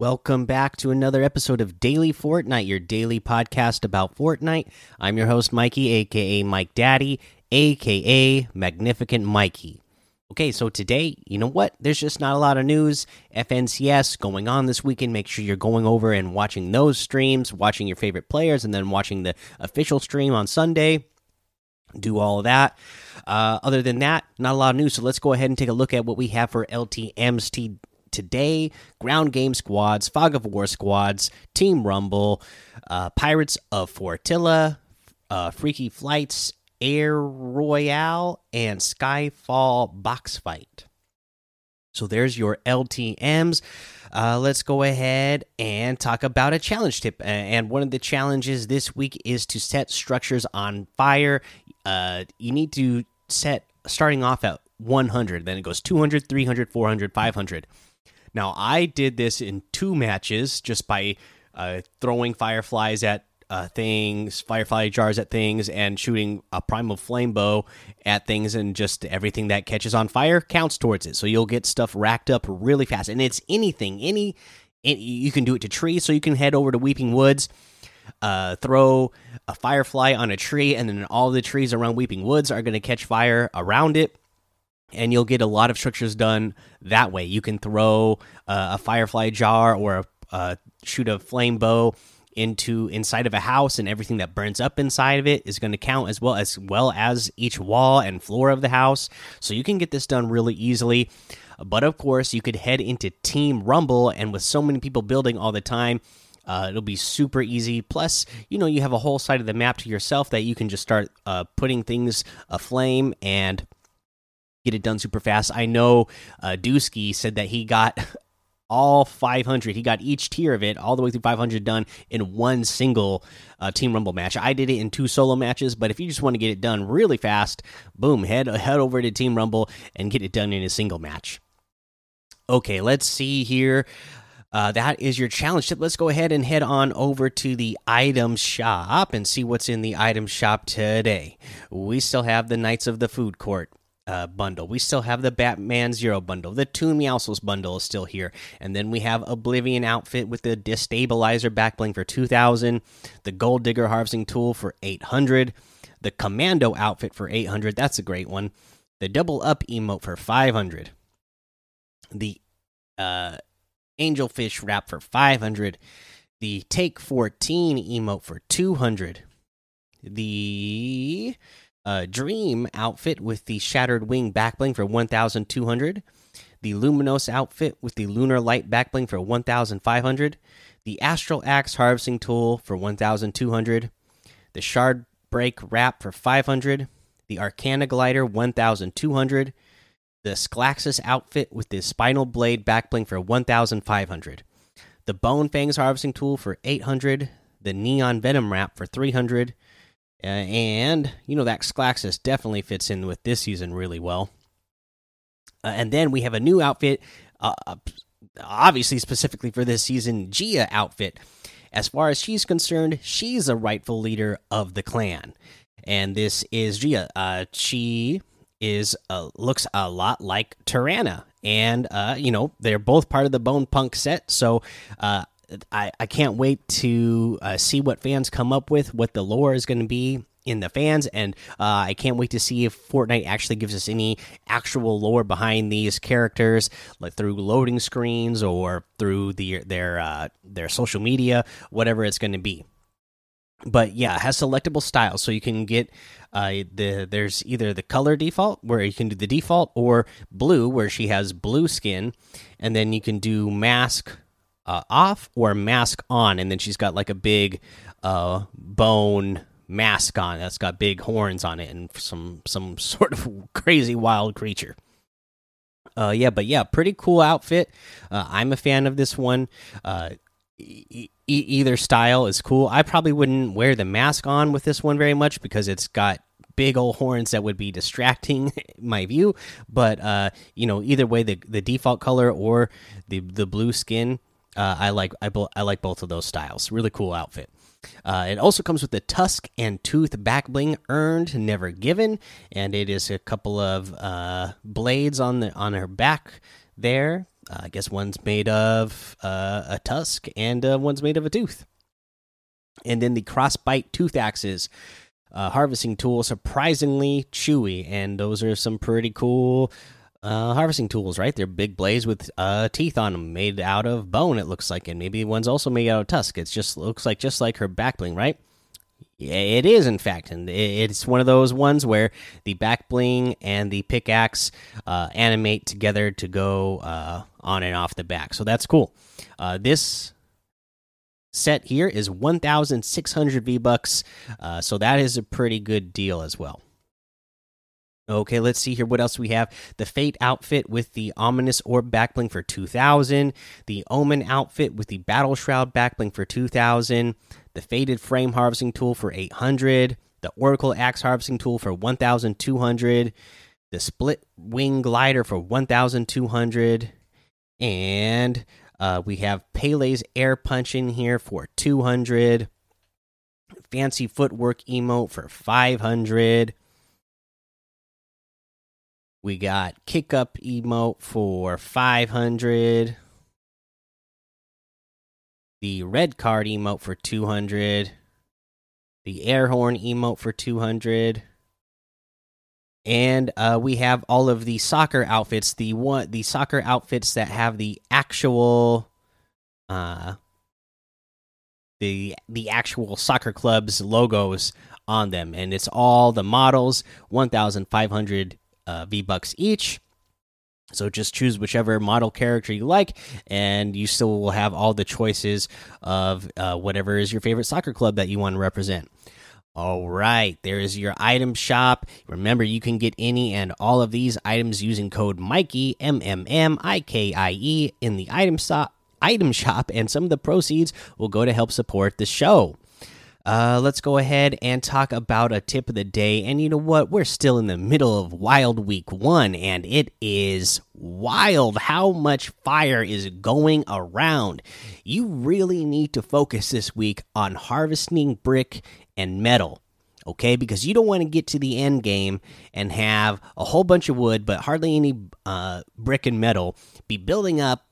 Welcome back to another episode of Daily Fortnite, your daily podcast about Fortnite. I'm your host, Mikey, aka Mike Daddy, aka Magnificent Mikey. Okay, so today, you know what? There's just not a lot of news. FNCS going on this weekend. Make sure you're going over and watching those streams, watching your favorite players, and then watching the official stream on Sunday. Do all of that. Uh, other than that, not a lot of news. So let's go ahead and take a look at what we have for LTM's today ground game squads, fog of war squads, Team Rumble, uh, Pirates of Fortilla, uh, Freaky Flights, Air Royale, and Skyfall box fight. So there's your LTMs. Uh, let's go ahead and talk about a challenge tip. And one of the challenges this week is to set structures on fire. Uh, you need to set starting off at 100, then it goes 200, 300, 400, 500. Now, I did this in two matches just by uh, throwing fireflies at uh, things, firefly jars at things, and shooting a primal flame bow at things, and just everything that catches on fire counts towards it. So you'll get stuff racked up really fast, and it's anything, any, any you can do it to trees. So you can head over to Weeping Woods, uh, throw a firefly on a tree, and then all the trees around Weeping Woods are going to catch fire around it and you'll get a lot of structures done that way. You can throw uh, a firefly jar or a, shoot a flame bow into inside of a house, and everything that burns up inside of it is going to count as well as well as each wall and floor of the house. So you can get this done really easily. But of course, you could head into Team Rumble, and with so many people building all the time. Uh, it'll be super easy. Plus, you know, you have a whole side of the map to yourself that you can just start uh, putting things aflame and get it done super fast. I know uh, Dusky said that he got all 500. He got each tier of it all the way through 500 done in one single uh, Team Rumble match. I did it in two solo matches, but if you just want to get it done really fast, boom, head head over to Team Rumble and get it done in a single match. Okay, let's see here. Uh, that is your challenge tip. Let's go ahead and head on over to the item shop and see what's in the item shop today. We still have the Knights of the Food Court uh, bundle. We still have the Batman Zero bundle. The Toon Meowscles bundle is still here. And then we have Oblivion outfit with the Destabilizer backbling for 2000, the Gold Digger harvesting tool for 800, the Commando outfit for 800. That's a great one. The Double Up emote for 500. The uh, Angelfish wrap for 500. The Take 14 emote for 200. The uh, Dream outfit with the Shattered Wing backbling for 1,200. The Luminous outfit with the Lunar Light backbling for 1,500. The Astral Axe harvesting tool for 1,200. The Shard Break wrap for 500. The Arcana glider 1,200. The Sklaxis outfit with the Spinal Blade backbling for 1,500. The Bone Fangs harvesting tool for 800. The Neon Venom wrap for 300 uh, and, you know, that Sklaxis definitely fits in with this season really well. Uh, and then we have a new outfit, uh, uh, obviously specifically for this season, Gia outfit. As far as she's concerned, she's a rightful leader of the clan. And this is Gia. Uh, she is uh, looks a lot like Tarana, and you know they're both part of the Bone Punk set. So I, I can't wait to uh, see what fans come up with, what the lore is going to be in the fans, and uh, I can't wait to see if Fortnite actually gives us any actual lore behind these characters, like through loading screens or through the their uh, their social media, whatever it's going to be. But yeah, it has selectable styles, so you can get uh, the there's either the color default where you can do the default or blue where she has blue skin, and then you can do mask uh, off or mask on, and then she's got like a big uh, bone mask on that's got big horns on it and some some sort of crazy wild creature. Uh, yeah, but yeah, pretty cool outfit. Uh, I'm a fan of this one. Uh, e either style is cool. I probably wouldn't wear the mask on with this one very much because it's got big old horns that would be distracting my view. But uh, you know, either way, the the default color or the the blue skin uh, I like I, I like both of those styles. Really cool outfit. Uh, it also comes with the tusk and tooth back bling earned, never given, and it is a couple of uh, blades on the on her back there. Uh, I guess one's made of uh, a tusk and uh, one's made of a tooth. And then the crossbite tooth axes, uh, harvesting tool, surprisingly chewy, and those are some pretty cool uh, harvesting tools, right? They're big blades with uh, teeth on them, made out of bone. It looks like, and maybe one's also made out of tusk. It just looks like just like her back bling, right? Yeah, it is in fact, and it's one of those ones where the back bling and the pickaxe uh, animate together to go uh, on and off the back. So that's cool. Uh, this set here is 1,600 V bucks, uh, so that is a pretty good deal as well. Okay, let's see here. What else we have? The Fate outfit with the Ominous Orb backbling for 2000. The Omen outfit with the Battle Shroud backbling for 2000. The Faded Frame Harvesting Tool for 800. The Oracle Axe Harvesting Tool for 1200. The Split Wing Glider for 1200. And uh, we have Pele's Air Punch in here for 200. Fancy Footwork Emote for 500 we got kick up emote for 500. The red card emote for 200. The air horn emote for 200. And uh, we have all of the soccer outfits, the one the soccer outfits that have the actual uh the the actual soccer club's logos on them and it's all the models 1500 uh, V bucks each. So just choose whichever model character you like, and you still will have all the choices of uh, whatever is your favorite soccer club that you want to represent. All right, there is your item shop. Remember, you can get any and all of these items using code Mikey M M M I K I E in the item shop. Item shop, and some of the proceeds will go to help support the show. Uh, let's go ahead and talk about a tip of the day. And you know what? We're still in the middle of Wild Week 1, and it is wild how much fire is going around. You really need to focus this week on harvesting brick and metal. Okay, because you don't want to get to the end game and have a whole bunch of wood, but hardly any uh, brick and metal be building up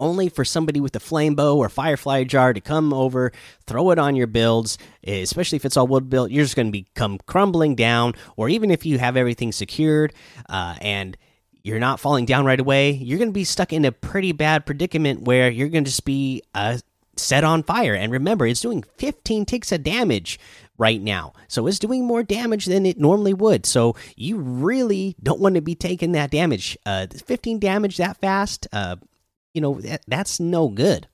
only for somebody with a flame bow or firefly jar to come over, throw it on your builds, especially if it's all wood built. You're just going to become crumbling down, or even if you have everything secured uh, and you're not falling down right away, you're going to be stuck in a pretty bad predicament where you're going to just be uh, set on fire. And remember, it's doing 15 ticks of damage right now. So it's doing more damage than it normally would. So you really don't want to be taking that damage. Uh, 15 damage that fast. Uh, you know that, that's no good.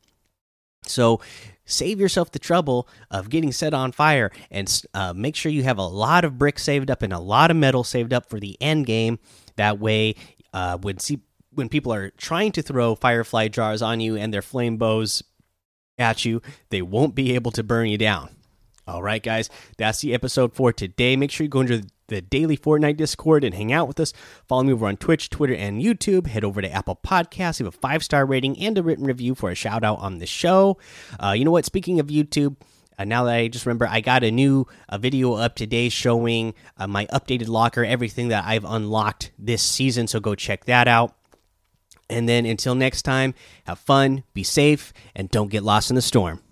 So save yourself the trouble of getting set on fire and uh, make sure you have a lot of bricks saved up and a lot of metal saved up for the end game. That way uh, when see when people are trying to throw firefly jars on you and their flame bows at you they won't be able to burn you down. All right guys that's the episode for today. Make sure you go into the daily Fortnite Discord and hang out with us. Follow me over on Twitch, Twitter, and YouTube. Head over to Apple Podcasts, leave a five star rating and a written review for a shout out on the show. Uh, you know what? Speaking of YouTube, uh, now that I just remember, I got a new a video up today showing uh, my updated locker, everything that I've unlocked this season. So go check that out. And then until next time, have fun, be safe, and don't get lost in the storm.